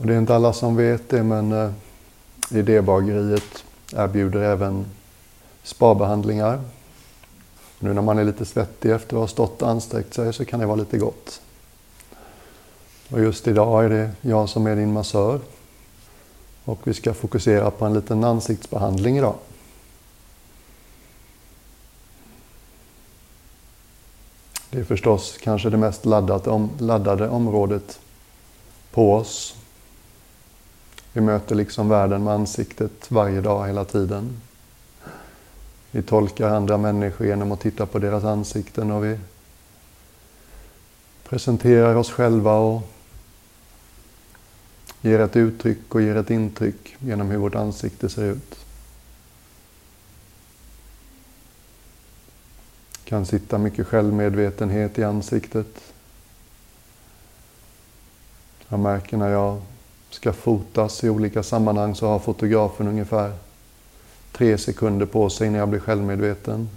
Och det är inte alla som vet det men eh, Idébageriet erbjuder även spabehandlingar. Nu när man är lite svettig efter att ha stått och ansträngt sig så kan det vara lite gott. Och just idag är det jag som är din massör. Och vi ska fokusera på en liten ansiktsbehandling idag. Det är förstås kanske det mest laddade, laddade området på oss. Vi möter liksom världen med ansiktet varje dag, hela tiden. Vi tolkar andra människor genom att titta på deras ansikten och vi presenterar oss själva och ger ett uttryck och ger ett intryck genom hur vårt ansikte ser ut. Det kan sitta mycket självmedvetenhet i ansiktet. Jag märker när jag ska fotas i olika sammanhang så har fotografen ungefär tre sekunder på sig innan jag blir självmedveten.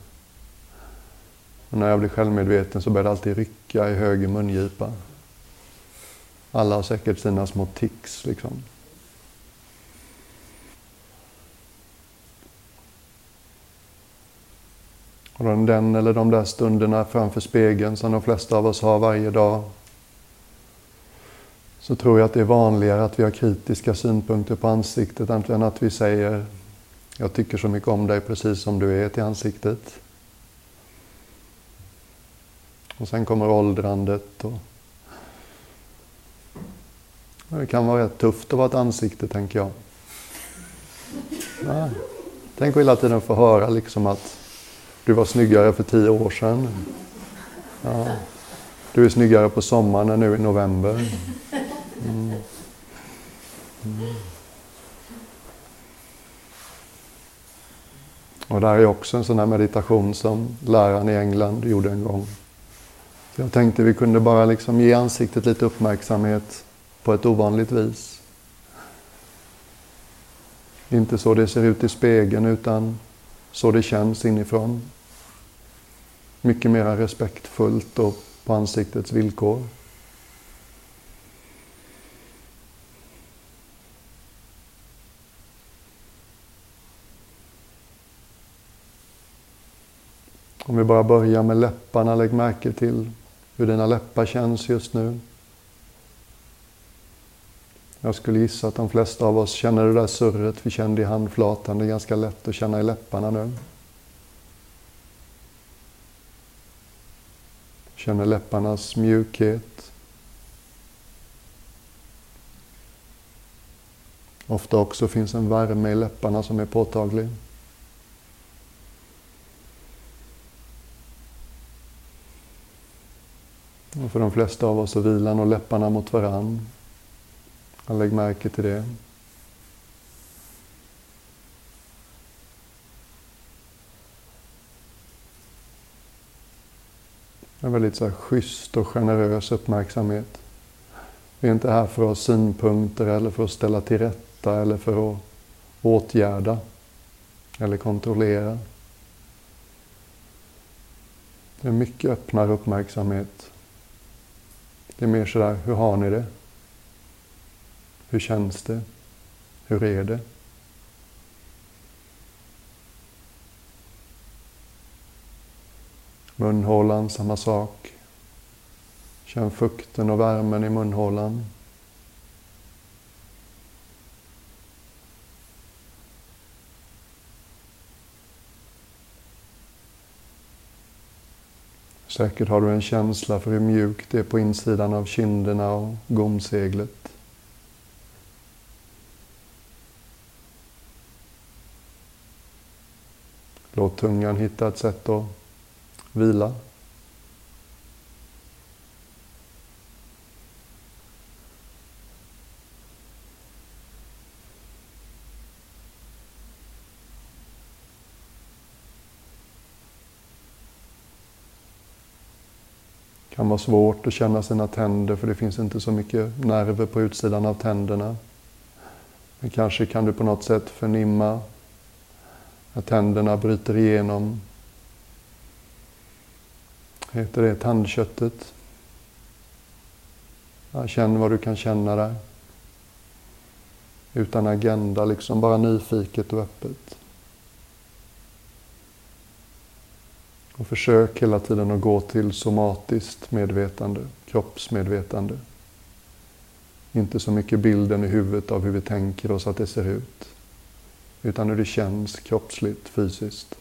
Och när jag blir självmedveten så börjar det alltid rycka i höger mungipa. Alla har säkert sina små tics liksom. Och den eller de där stunderna framför spegeln som de flesta av oss har varje dag så tror jag att det är vanligare att vi har kritiska synpunkter på ansiktet än att vi säger jag tycker så mycket om dig precis som du är till ansiktet. Och sen kommer åldrandet. Och det kan vara rätt tufft att vara ett ansikte, tänker jag. Ja. Tänk att hela tiden få höra liksom att du var snyggare för tio år sedan. Ja. Du är snyggare på sommaren än nu i november. Mm. Mm. Och det här är också en sån här meditation som läraren i England gjorde en gång. Jag tänkte vi kunde bara liksom ge ansiktet lite uppmärksamhet på ett ovanligt vis. Inte så det ser ut i spegeln utan så det känns inifrån. Mycket mer respektfullt och på ansiktets villkor. Om vi bara börjar med läpparna, lägg märke till hur dina läppar känns just nu. Jag skulle gissa att de flesta av oss känner det där surret vi kände i handflatan. Det är ganska lätt att känna i läpparna nu. Känner läpparnas mjukhet. Ofta också finns en värme i läpparna som är påtaglig. Och för de flesta av oss så vilar nog läpparna mot varann. Lägg märke till det. En väldigt så här schysst och generös uppmärksamhet. Vi är inte här för att ha synpunkter eller för att ställa till rätta eller för att åtgärda eller kontrollera. Det är mycket öppnare uppmärksamhet. Det är mer sådär, hur har ni det? Hur känns det? Hur är det? Munhålan, samma sak. Känn fukten och värmen i munhålan. Säkert har du en känsla för hur mjukt det är på insidan av kinderna och gomseglet. Låt tungan hitta ett sätt att vila. Kan vara svårt att känna sina tänder för det finns inte så mycket nerver på utsidan av tänderna. Men kanske kan du på något sätt förnimma att tänderna bryter igenom heter det tandköttet. Känn vad du kan känna där. Utan agenda, liksom bara nyfiket och öppet. Och försök hela tiden att gå till somatiskt medvetande, kroppsmedvetande. Inte så mycket bilden i huvudet av hur vi tänker oss att det ser ut. Utan hur det känns kroppsligt, fysiskt.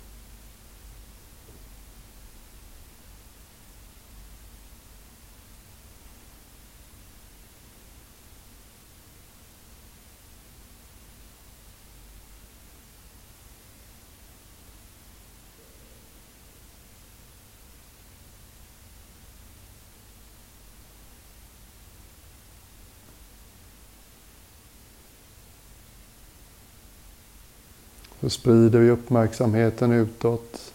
Då sprider vi uppmärksamheten utåt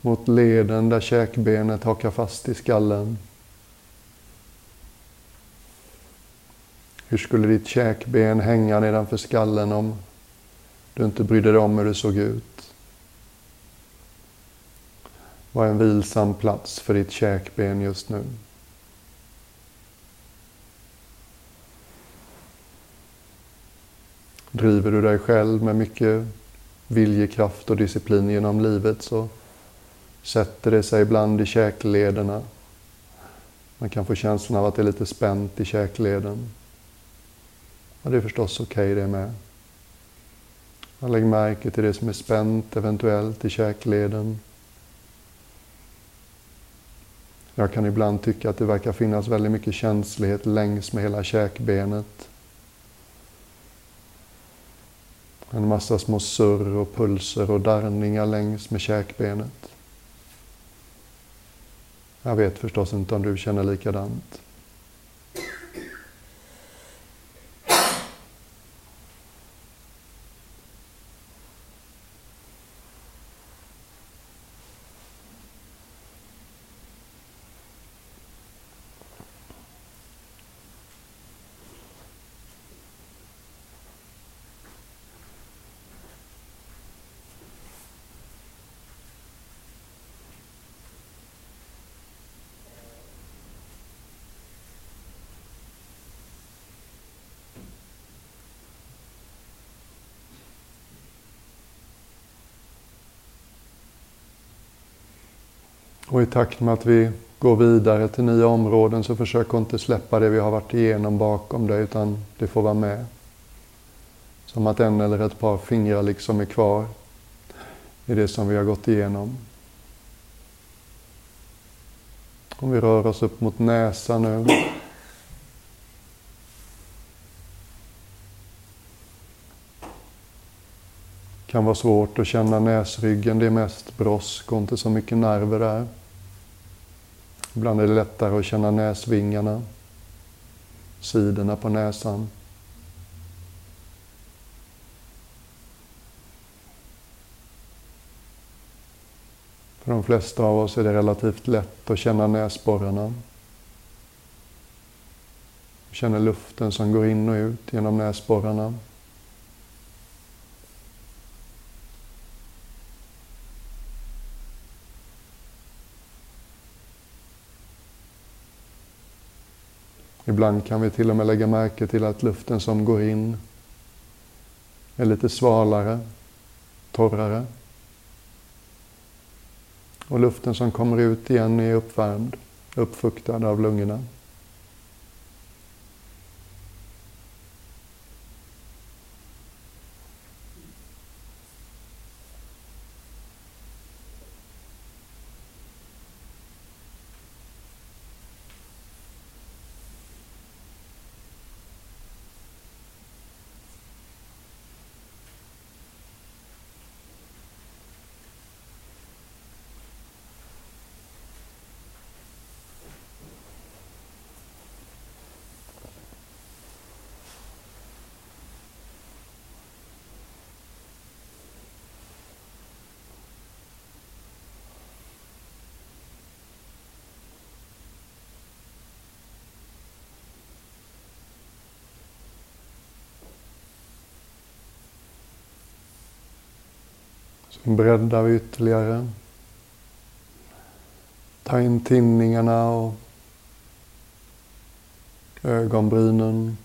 mot leden där käkbenet hakar fast i skallen. Hur skulle ditt käkben hänga nedanför skallen om du inte brydde dig om hur det såg ut? Vad är en vilsam plats för ditt käkben just nu? Driver du dig själv med mycket viljekraft och disciplin genom livet så sätter det sig ibland i käklederna. Man kan få känslan av att det är lite spänt i käkleden. Och det är förstås okej okay det med. Lägg märke till det som är spänt eventuellt i käkleden. Jag kan ibland tycka att det verkar finnas väldigt mycket känslighet längs med hela käkbenet. En massa små surr och pulser och darrningar längs med käkbenet. Jag vet förstås inte om du känner likadant. Och i takt med att vi går vidare till nya områden så försök inte släppa det vi har varit igenom bakom dig utan det får vara med. Som att en eller ett par fingrar liksom är kvar i det som vi har gått igenom. Om vi rör oss upp mot näsan nu. kan vara svårt att känna näsryggen. Det är mest brosk och inte så mycket nerver där. Ibland är det lättare att känna näsvingarna, sidorna på näsan. För de flesta av oss är det relativt lätt att känna näsborrarna. Känner luften som går in och ut genom näsborrarna. Ibland kan vi till och med lägga märke till att luften som går in är lite svalare, torrare. Och luften som kommer ut igen är uppvärmd, uppfuktad av lungorna. breddar vi ytterligare. Ta in tinningarna och ögonbrynen.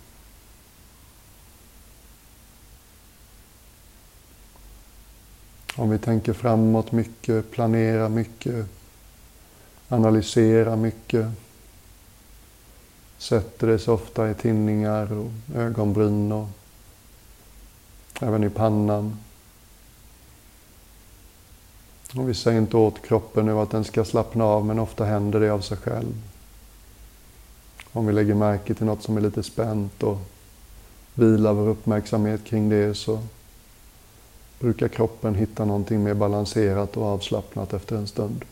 Om vi tänker framåt mycket, planerar mycket, analyserar mycket sätter det sig ofta i tinningar och ögonbryn och även i pannan. Och vi säger inte åt kroppen nu att den ska slappna av, men ofta händer det av sig själv. Om vi lägger märke till något som är lite spänt och vilar vår uppmärksamhet kring det så brukar kroppen hitta någonting mer balanserat och avslappnat efter en stund.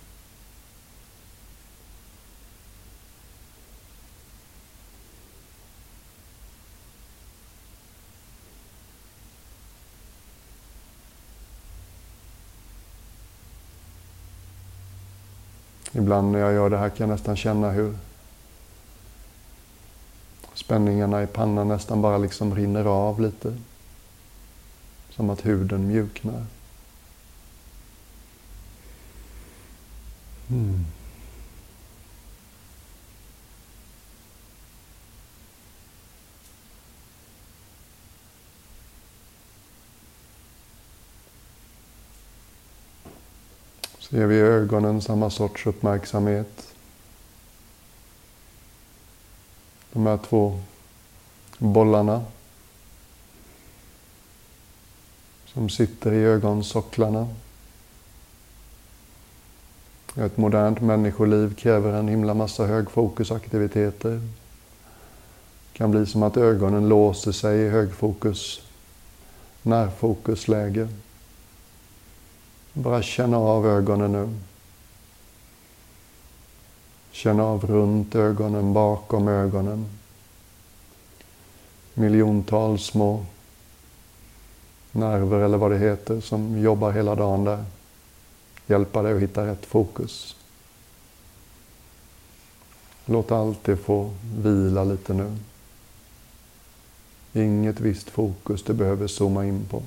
Ibland när jag gör det här kan jag nästan känna hur spänningarna i pannan nästan bara liksom rinner av lite. Som att huden mjuknar. Mm. Ger vi ögonen samma sorts uppmärksamhet. De här två bollarna som sitter i ögonsocklarna. Ett modernt människoliv kräver en himla massa högfokusaktiviteter. Det kan bli som att ögonen låser sig i högfokus, närfokusläge. Bara känna av ögonen nu. Känna av runt ögonen, bakom ögonen. Miljontals små nerver eller vad det heter som jobbar hela dagen där. Hjälpa dig att hitta rätt fokus. Låt allt det få vila lite nu. Inget visst fokus du behöver zooma in på.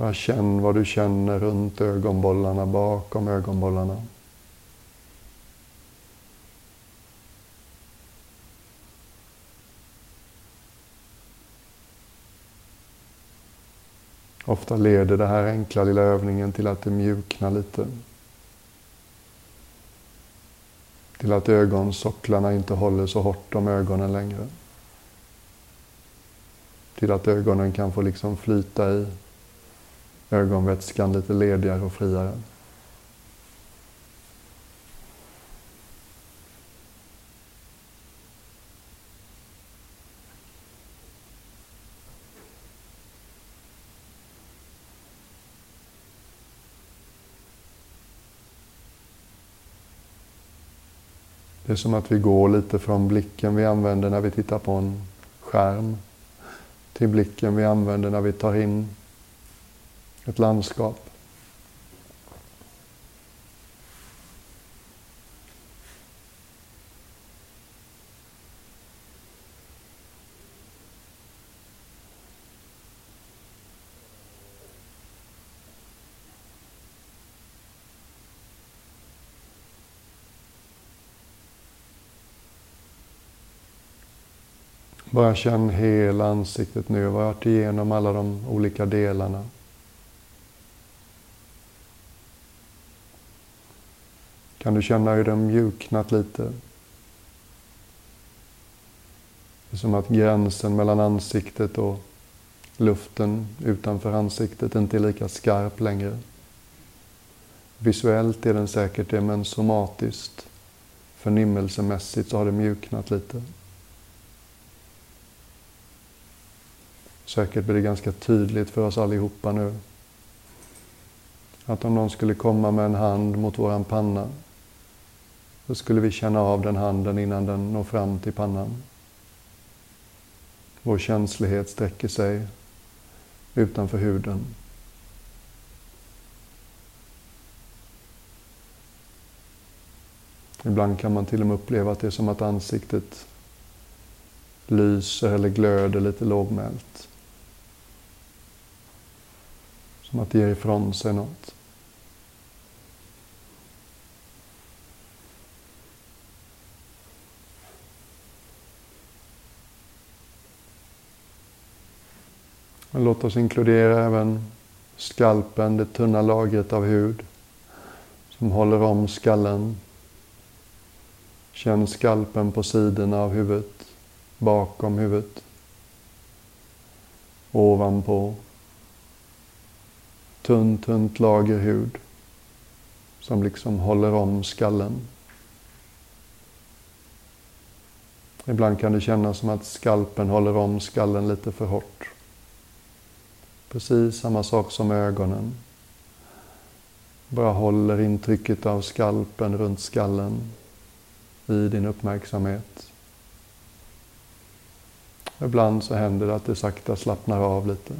Bara känn vad du känner runt ögonbollarna, bakom ögonbollarna. Ofta leder den här enkla lilla övningen till att det mjuknar lite. Till att ögonsocklarna inte håller så hårt om ögonen längre. Till att ögonen kan få liksom flyta i ögonvätskan lite ledigare och friare. Det är som att vi går lite från blicken vi använder när vi tittar på en skärm till blicken vi använder när vi tar in ett landskap. Bara känn hela ansiktet nu. vart igenom alla de olika delarna. Kan du känna hur den mjuknat lite? Det är som att gränsen mellan ansiktet och luften utanför ansiktet inte är lika skarp längre. Visuellt är den säkert det, men somatiskt, förnimmelsemässigt så har det mjuknat lite. Säkert blir det ganska tydligt för oss allihopa nu. Att om någon skulle komma med en hand mot våran panna så skulle vi känna av den handen innan den når fram till pannan. Vår känslighet sträcker sig utanför huden. Ibland kan man till och med uppleva att det är som att ansiktet lyser eller glöder lite lågmält. Som att det ger ifrån sig något. Men låt oss inkludera även skalpen, det tunna lagret av hud som håller om skallen. Känn skalpen på sidorna av huvudet, bakom huvudet, ovanpå. Tunt, tunt lager hud som liksom håller om skallen. Ibland kan det kännas som att skalpen håller om skallen lite för hårt. Precis samma sak som ögonen. Bara håller intrycket av skalpen runt skallen i din uppmärksamhet. Ibland så händer det att det sakta slappnar av lite.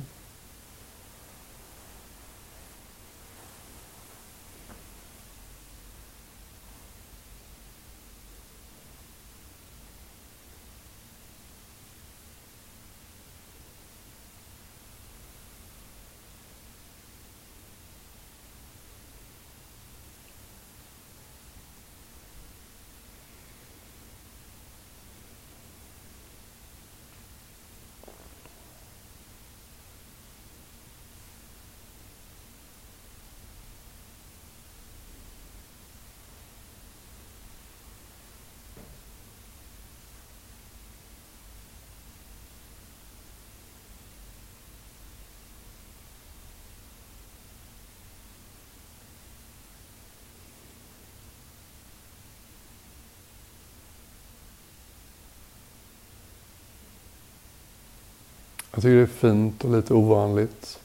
Jag tycker det är fint och lite ovanligt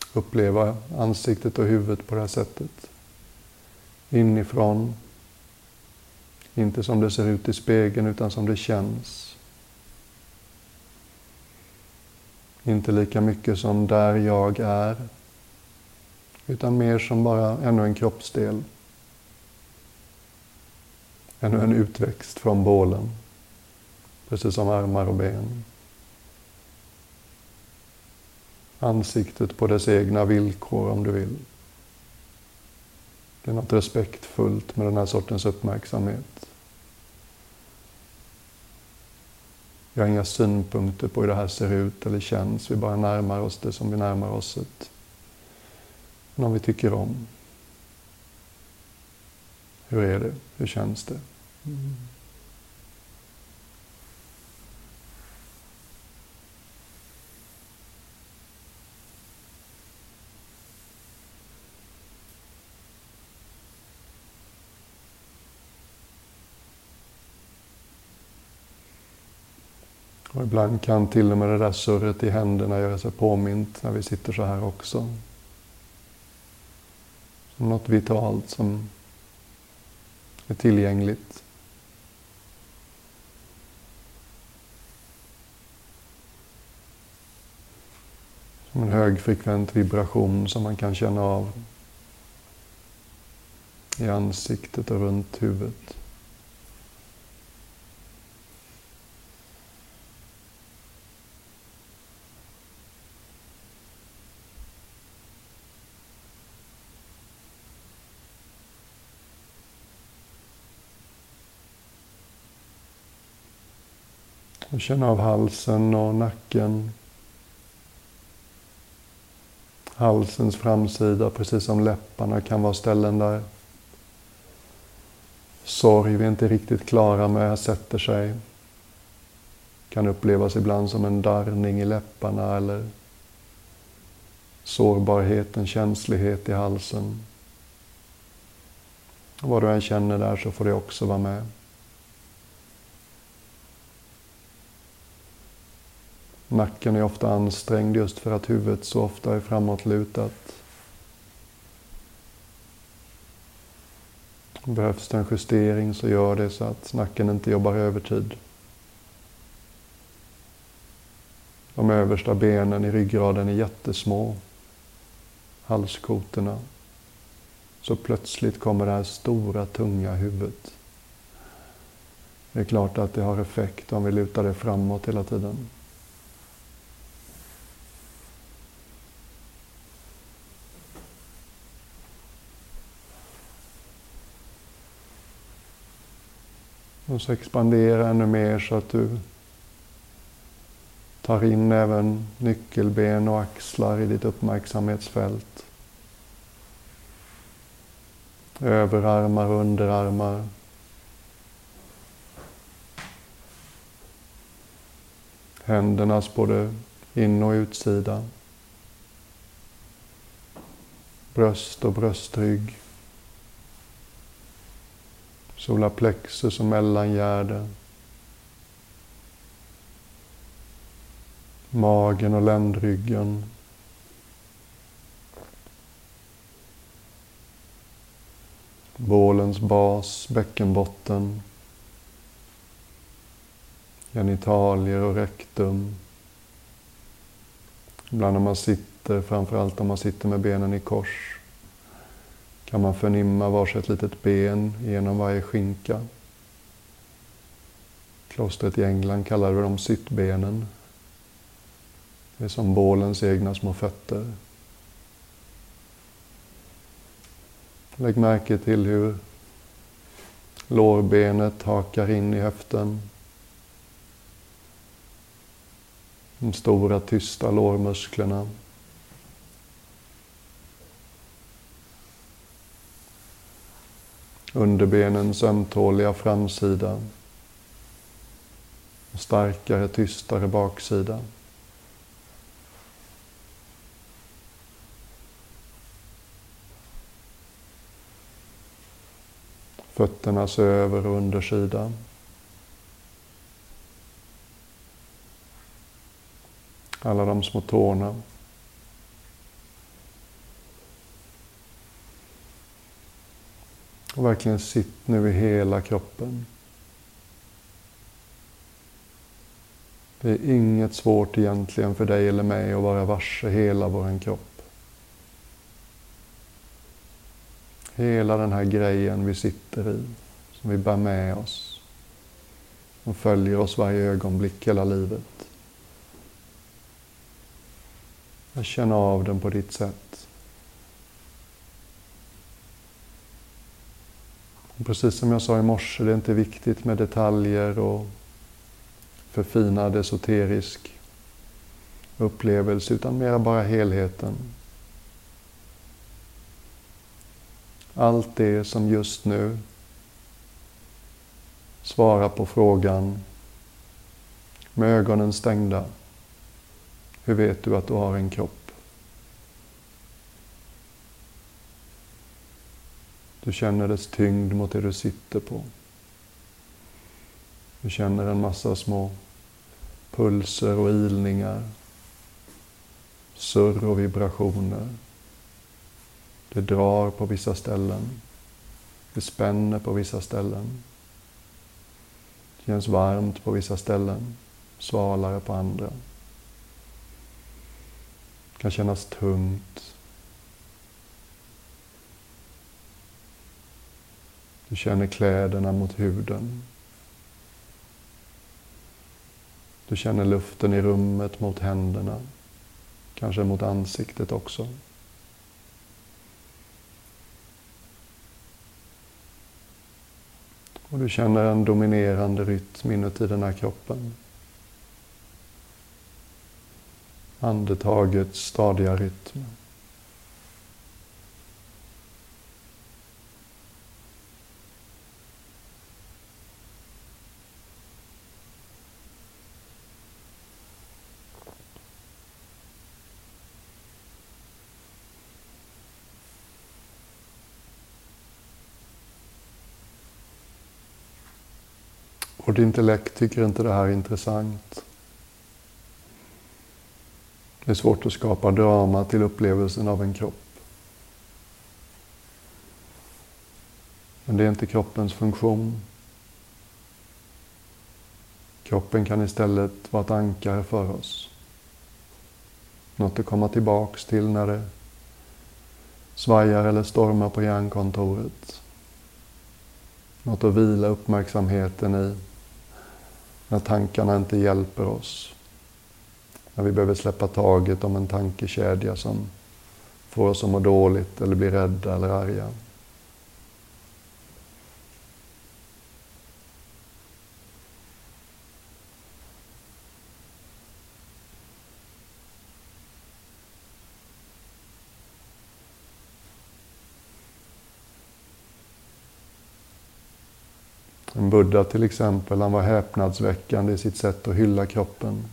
att uppleva ansiktet och huvudet på det här sättet. Inifrån. Inte som det ser ut i spegeln utan som det känns. Inte lika mycket som där jag är. Utan mer som bara ännu en kroppsdel. Ännu en utväxt från bålen. Precis som armar och ben ansiktet på dess egna villkor om du vill. Det är något respektfullt med den här sortens uppmärksamhet. Vi har inga synpunkter på hur det här ser ut eller känns. Vi bara närmar oss det som vi närmar oss ett, någon vi tycker om. Hur är det? Hur känns det? Mm. Och ibland kan till och med det där surret i händerna göra sig påmint när vi sitter så här också. Som något vitalt som är tillgängligt. Som en högfrekvent vibration som man kan känna av i ansiktet och runt huvudet. Och känn av halsen och nacken. Halsens framsida, precis som läpparna, kan vara ställen där sorg vi inte riktigt klara med sätter sig. Kan upplevas ibland som en darrning i läpparna eller sårbarhet, en känslighet i halsen. Och vad du än känner där så får det också vara med. Nacken är ofta ansträngd just för att huvudet så ofta är framåtlutat. Behövs det en justering så gör det så att nacken inte jobbar övertid. De översta benen i ryggraden är jättesmå. Halskotorna. Så plötsligt kommer det här stora, tunga huvudet. Det är klart att det har effekt om vi lutar det framåt hela tiden. Och så expandera ännu mer så att du Tar in även nyckelben och axlar i ditt uppmärksamhetsfält. Överarmar och underarmar. Händernas både in och utsida. Bröst och bröstrygg. Solarplexus och mellangärde. Magen och ländryggen. Bålens bas, bäckenbotten. Genitalier och rektum. Ibland när man sitter, framförallt om man sitter med benen i kors, kan man förnimma varsitt litet ben genom varje skinka. Klostret i England kallade dem sittbenen. Det är som bålens egna små fötter. Lägg märke till hur lårbenet hakar in i höften. De stora tysta lårmusklerna. Underbenens ömtåliga framsida. Starkare, tystare baksida. Fötternas över och undersida. Alla de små tårna. Och verkligen sitt nu i hela kroppen. Det är inget svårt egentligen för dig eller mig att vara varse hela vår kropp. Hela den här grejen vi sitter i, som vi bär med oss. Som följer oss varje ögonblick hela livet. Jag känner av den på ditt sätt. Och precis som jag sa i morse, det är inte viktigt med detaljer och förfinad esoterisk upplevelse, utan mera bara helheten. Allt det som just nu svarar på frågan med ögonen stängda. Hur vet du att du har en kropp? Du känner dess tyngd mot det du sitter på. Du känner en massa små pulser och ilningar, surr och vibrationer. Det drar på vissa ställen. Det spänner på vissa ställen. Det känns varmt på vissa ställen, svalare på andra. Det kan kännas tungt. Du känner kläderna mot huden. Du känner luften i rummet mot händerna, kanske mot ansiktet också. Och du känner en dominerande rytm inuti den här kroppen. Andetagets stadiga rytm. Vårt intellekt tycker inte det här är intressant. Det är svårt att skapa drama till upplevelsen av en kropp. Men det är inte kroppens funktion. Kroppen kan istället vara ett ankare för oss. Något att komma tillbaks till när det svajar eller stormar på hjärnkontoret. Något att vila uppmärksamheten i när tankarna inte hjälper oss. När vi behöver släppa taget om en tankekedja som får oss att må dåligt eller bli rädda eller arga. En Buddha till exempel, han var häpnadsväckande i sitt sätt att hylla kroppen.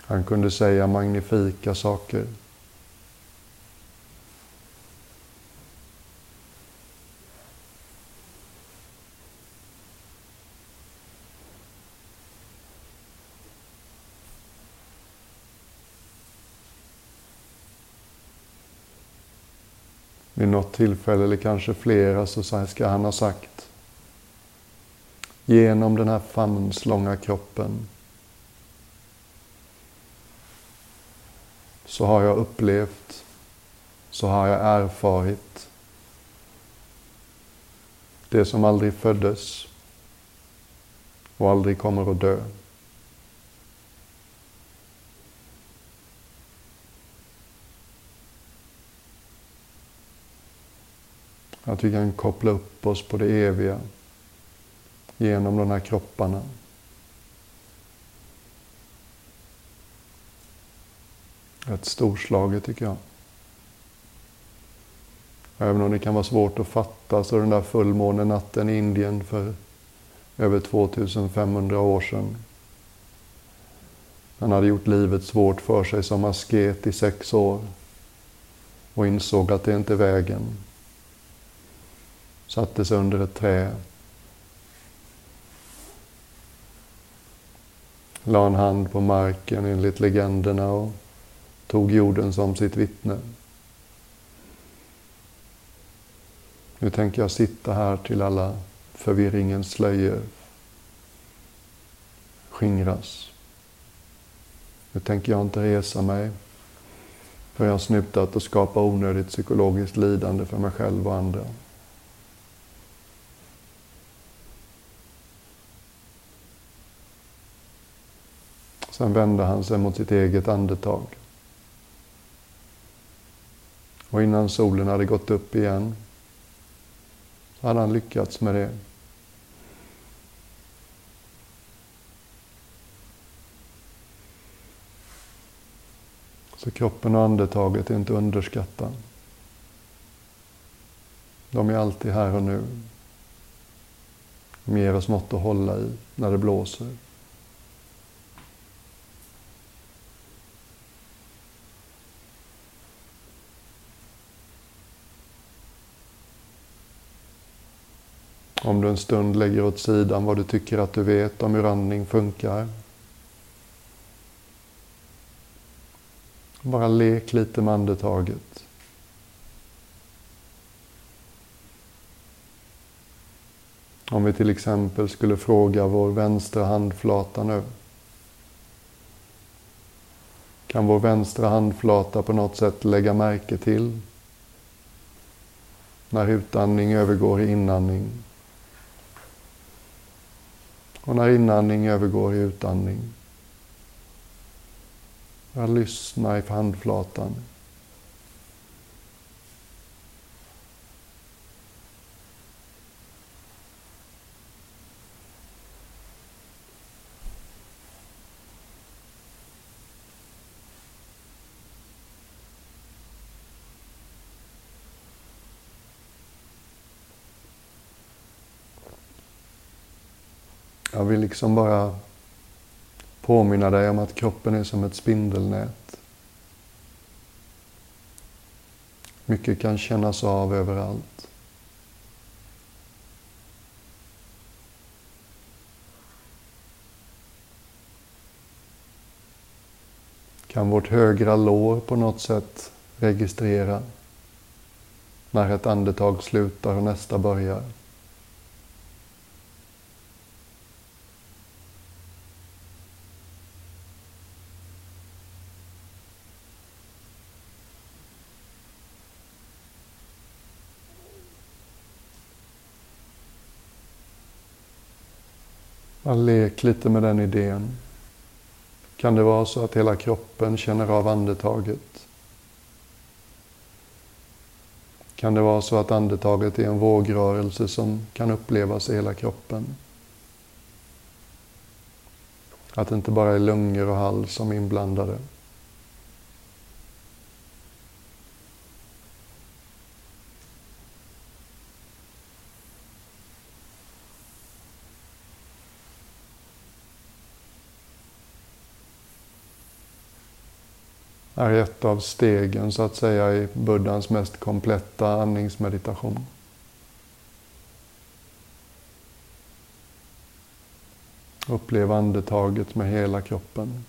Han kunde säga magnifika saker. Vid något tillfälle, eller kanske flera, så ska han ha sagt Genom den här famnslånga kroppen så har jag upplevt, så har jag erfarit det som aldrig föddes och aldrig kommer att dö. Att vi kan koppla upp oss på det eviga genom de här kropparna. Rätt storslaget tycker jag. Även om det kan vara svårt att fatta så den där fullmånenatten i Indien för över 2500 år sedan. Han hade gjort livet svårt för sig som asket i sex år och insåg att det inte är vägen satte sig under ett träd. La en hand på marken enligt legenderna och tog jorden som sitt vittne. Nu tänker jag sitta här till alla förvirringens slöjor skingras. Nu tänker jag inte resa mig för jag har snutat och skapa onödigt psykologiskt lidande för mig själv och andra. Sen vände han sig mot sitt eget andetag. Och innan solen hade gått upp igen så hade han lyckats med det. Så kroppen och andetaget är inte underskatta. De är alltid här och nu. De ger oss något att hålla i när det blåser. Om du en stund lägger åt sidan vad du tycker att du vet om hur andning funkar. Bara lek lite med andetaget. Om vi till exempel skulle fråga vår vänstra handflata nu. Kan vår vänstra handflata på något sätt lägga märke till när utandning övergår i inandning? Och när inandning övergår i utandning. Jag lyssnar i handflatan. Jag vill liksom bara påminna dig om att kroppen är som ett spindelnät. Mycket kan kännas av överallt. Kan vårt högra lår på något sätt registrera när ett andetag slutar och nästa börjar? Bara lek lite med den idén. Kan det vara så att hela kroppen känner av andetaget? Kan det vara så att andetaget är en vågrörelse som kan upplevas i hela kroppen? Att det inte bara är lungor och hals som är inblandade. Är ett av stegen så att säga i buddhans mest kompletta andningsmeditation. Upplev andetaget med hela kroppen.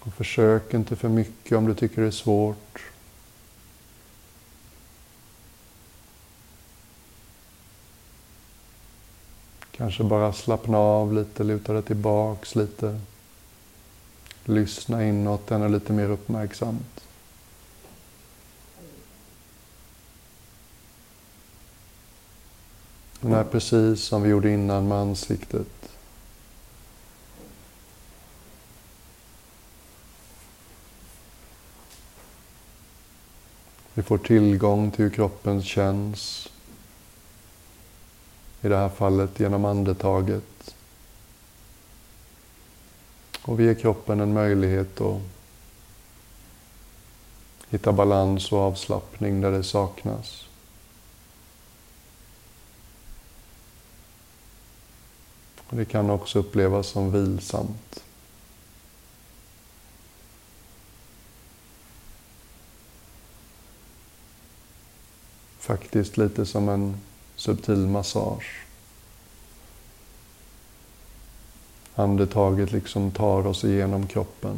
Och försök inte för mycket om du tycker det är svårt. Kanske bara slappna av lite, luta dig tillbaks lite. Lyssna inåt, den är lite mer uppmärksamt. Den är precis som vi gjorde innan med ansiktet. Vi får tillgång till hur kroppen känns. I det här fallet genom andetaget. Och vi ger kroppen en möjlighet att hitta balans och avslappning där det saknas. Och det kan också upplevas som vilsamt. Faktiskt lite som en subtil massage. Andetaget liksom tar oss igenom kroppen.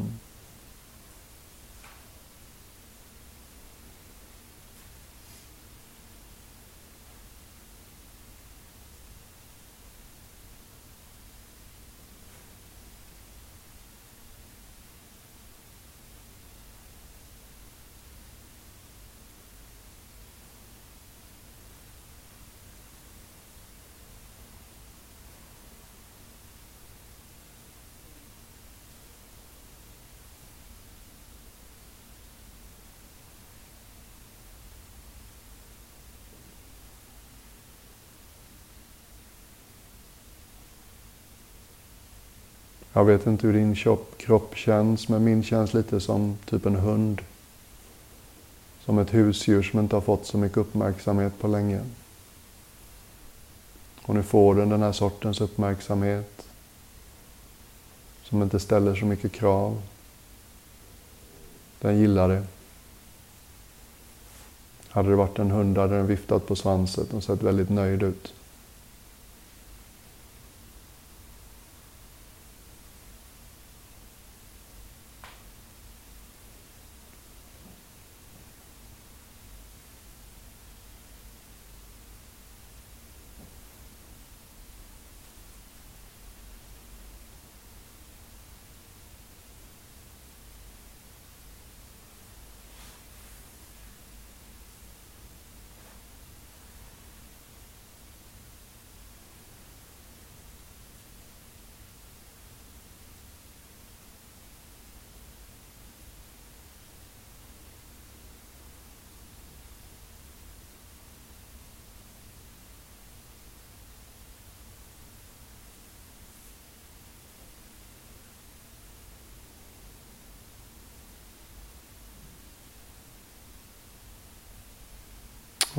Jag vet inte hur din kropp känns, men min känns lite som typ en hund. Som ett husdjur som inte har fått så mycket uppmärksamhet på länge. Och nu får den den här sortens uppmärksamhet. Som inte ställer så mycket krav. Den gillar det. Hade det varit en hund hade den viftat på svansen och sett väldigt nöjd ut.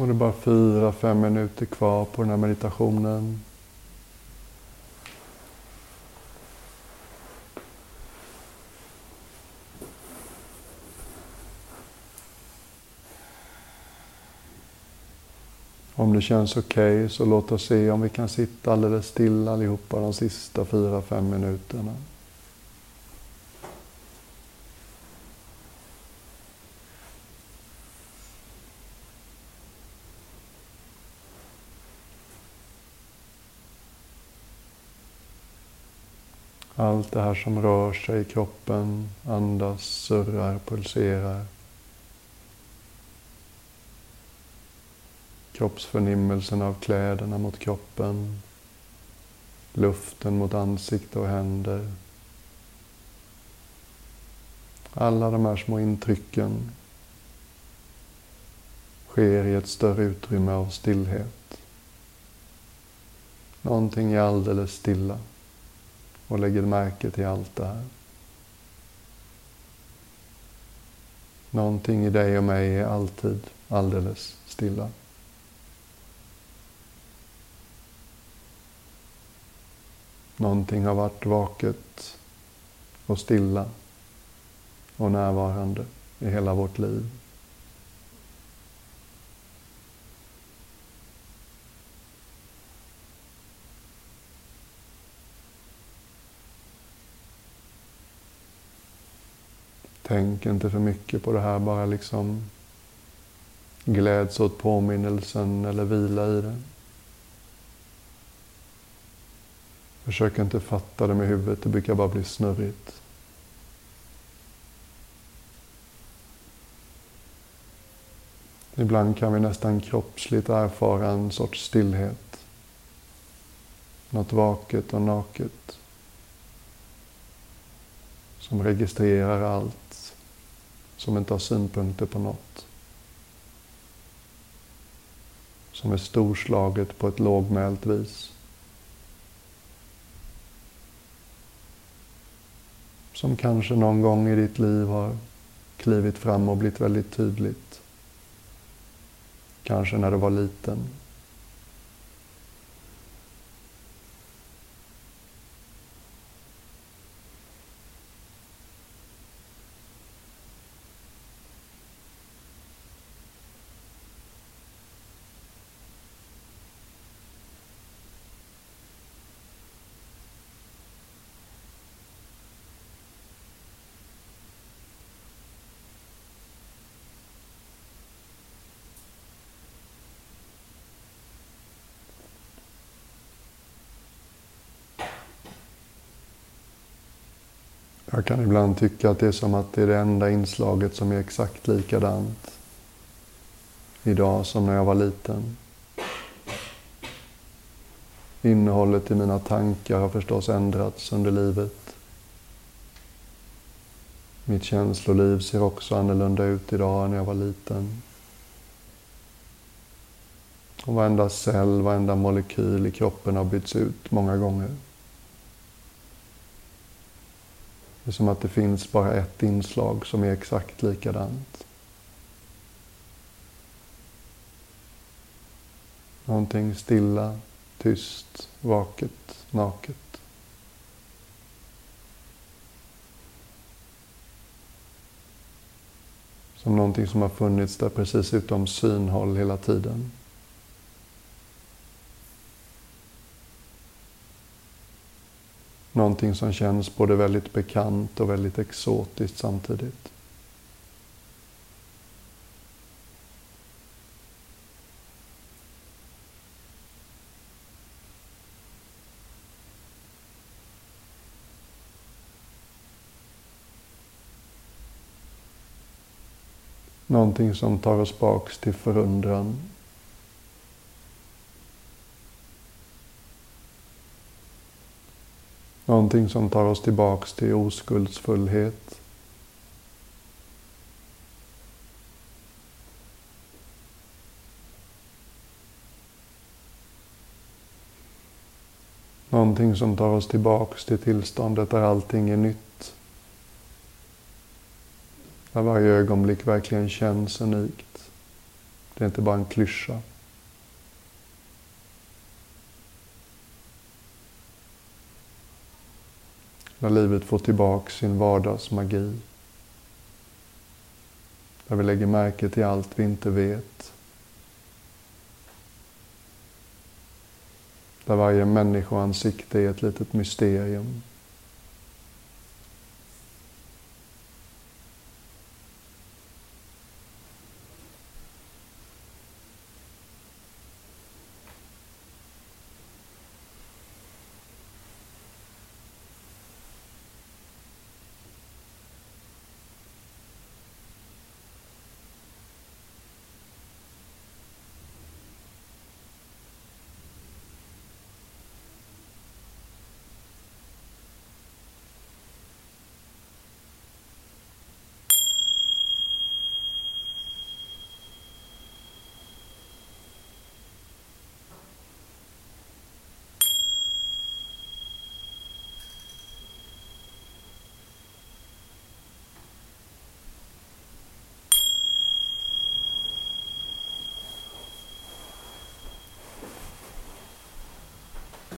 Och det är bara fyra, fem minuter kvar på den här meditationen. Om det känns okej okay, så låt oss se om vi kan sitta alldeles stilla allihopa de sista fyra, fem minuterna. Allt det här som rör sig i kroppen, andas, surrar, pulserar. Kroppsförnimmelsen av kläderna mot kroppen. Luften mot ansikte och händer. Alla de här små intrycken sker i ett större utrymme av stillhet. Någonting är alldeles stilla och lägger märke till allt det här. Någonting i dig och mig är alltid alldeles stilla. Någonting har varit vaket och stilla och närvarande i hela vårt liv. Tänk inte för mycket på det här, bara liksom gläds åt påminnelsen eller vila i den. Försök inte fatta det med huvudet, det brukar bara bli snurrigt. Ibland kan vi nästan kroppsligt erfara en sorts stillhet. Något vaket och naket. Som registrerar allt. Som inte har synpunkter på något. Som är storslaget på ett lågmält vis. Som kanske någon gång i ditt liv har klivit fram och blivit väldigt tydligt. Kanske när du var liten. Jag kan ibland tycka att det är som att det är det enda inslaget som är exakt likadant idag som när jag var liten. Innehållet i mina tankar har förstås ändrats under livet. Mitt känsloliv ser också annorlunda ut idag än när jag var liten. Och varenda cell, varenda molekyl i kroppen har bytts ut många gånger. Det är som att det finns bara ett inslag som är exakt likadant. Någonting stilla, tyst, vaket, naket. Som någonting som har funnits där precis utom synhåll hela tiden. Någonting som känns både väldigt bekant och väldigt exotiskt samtidigt. Någonting som tar oss baks till förundran Någonting som tar oss tillbaks till oskuldsfullhet. Någonting som tar oss tillbaks till tillståndet där allting är nytt. Där varje ögonblick verkligen känns unikt. Det är inte bara en klyscha. När livet får tillbaka sin vardagsmagi. Där vi lägger märke till allt vi inte vet. Där varje människoansikte är ett litet mysterium.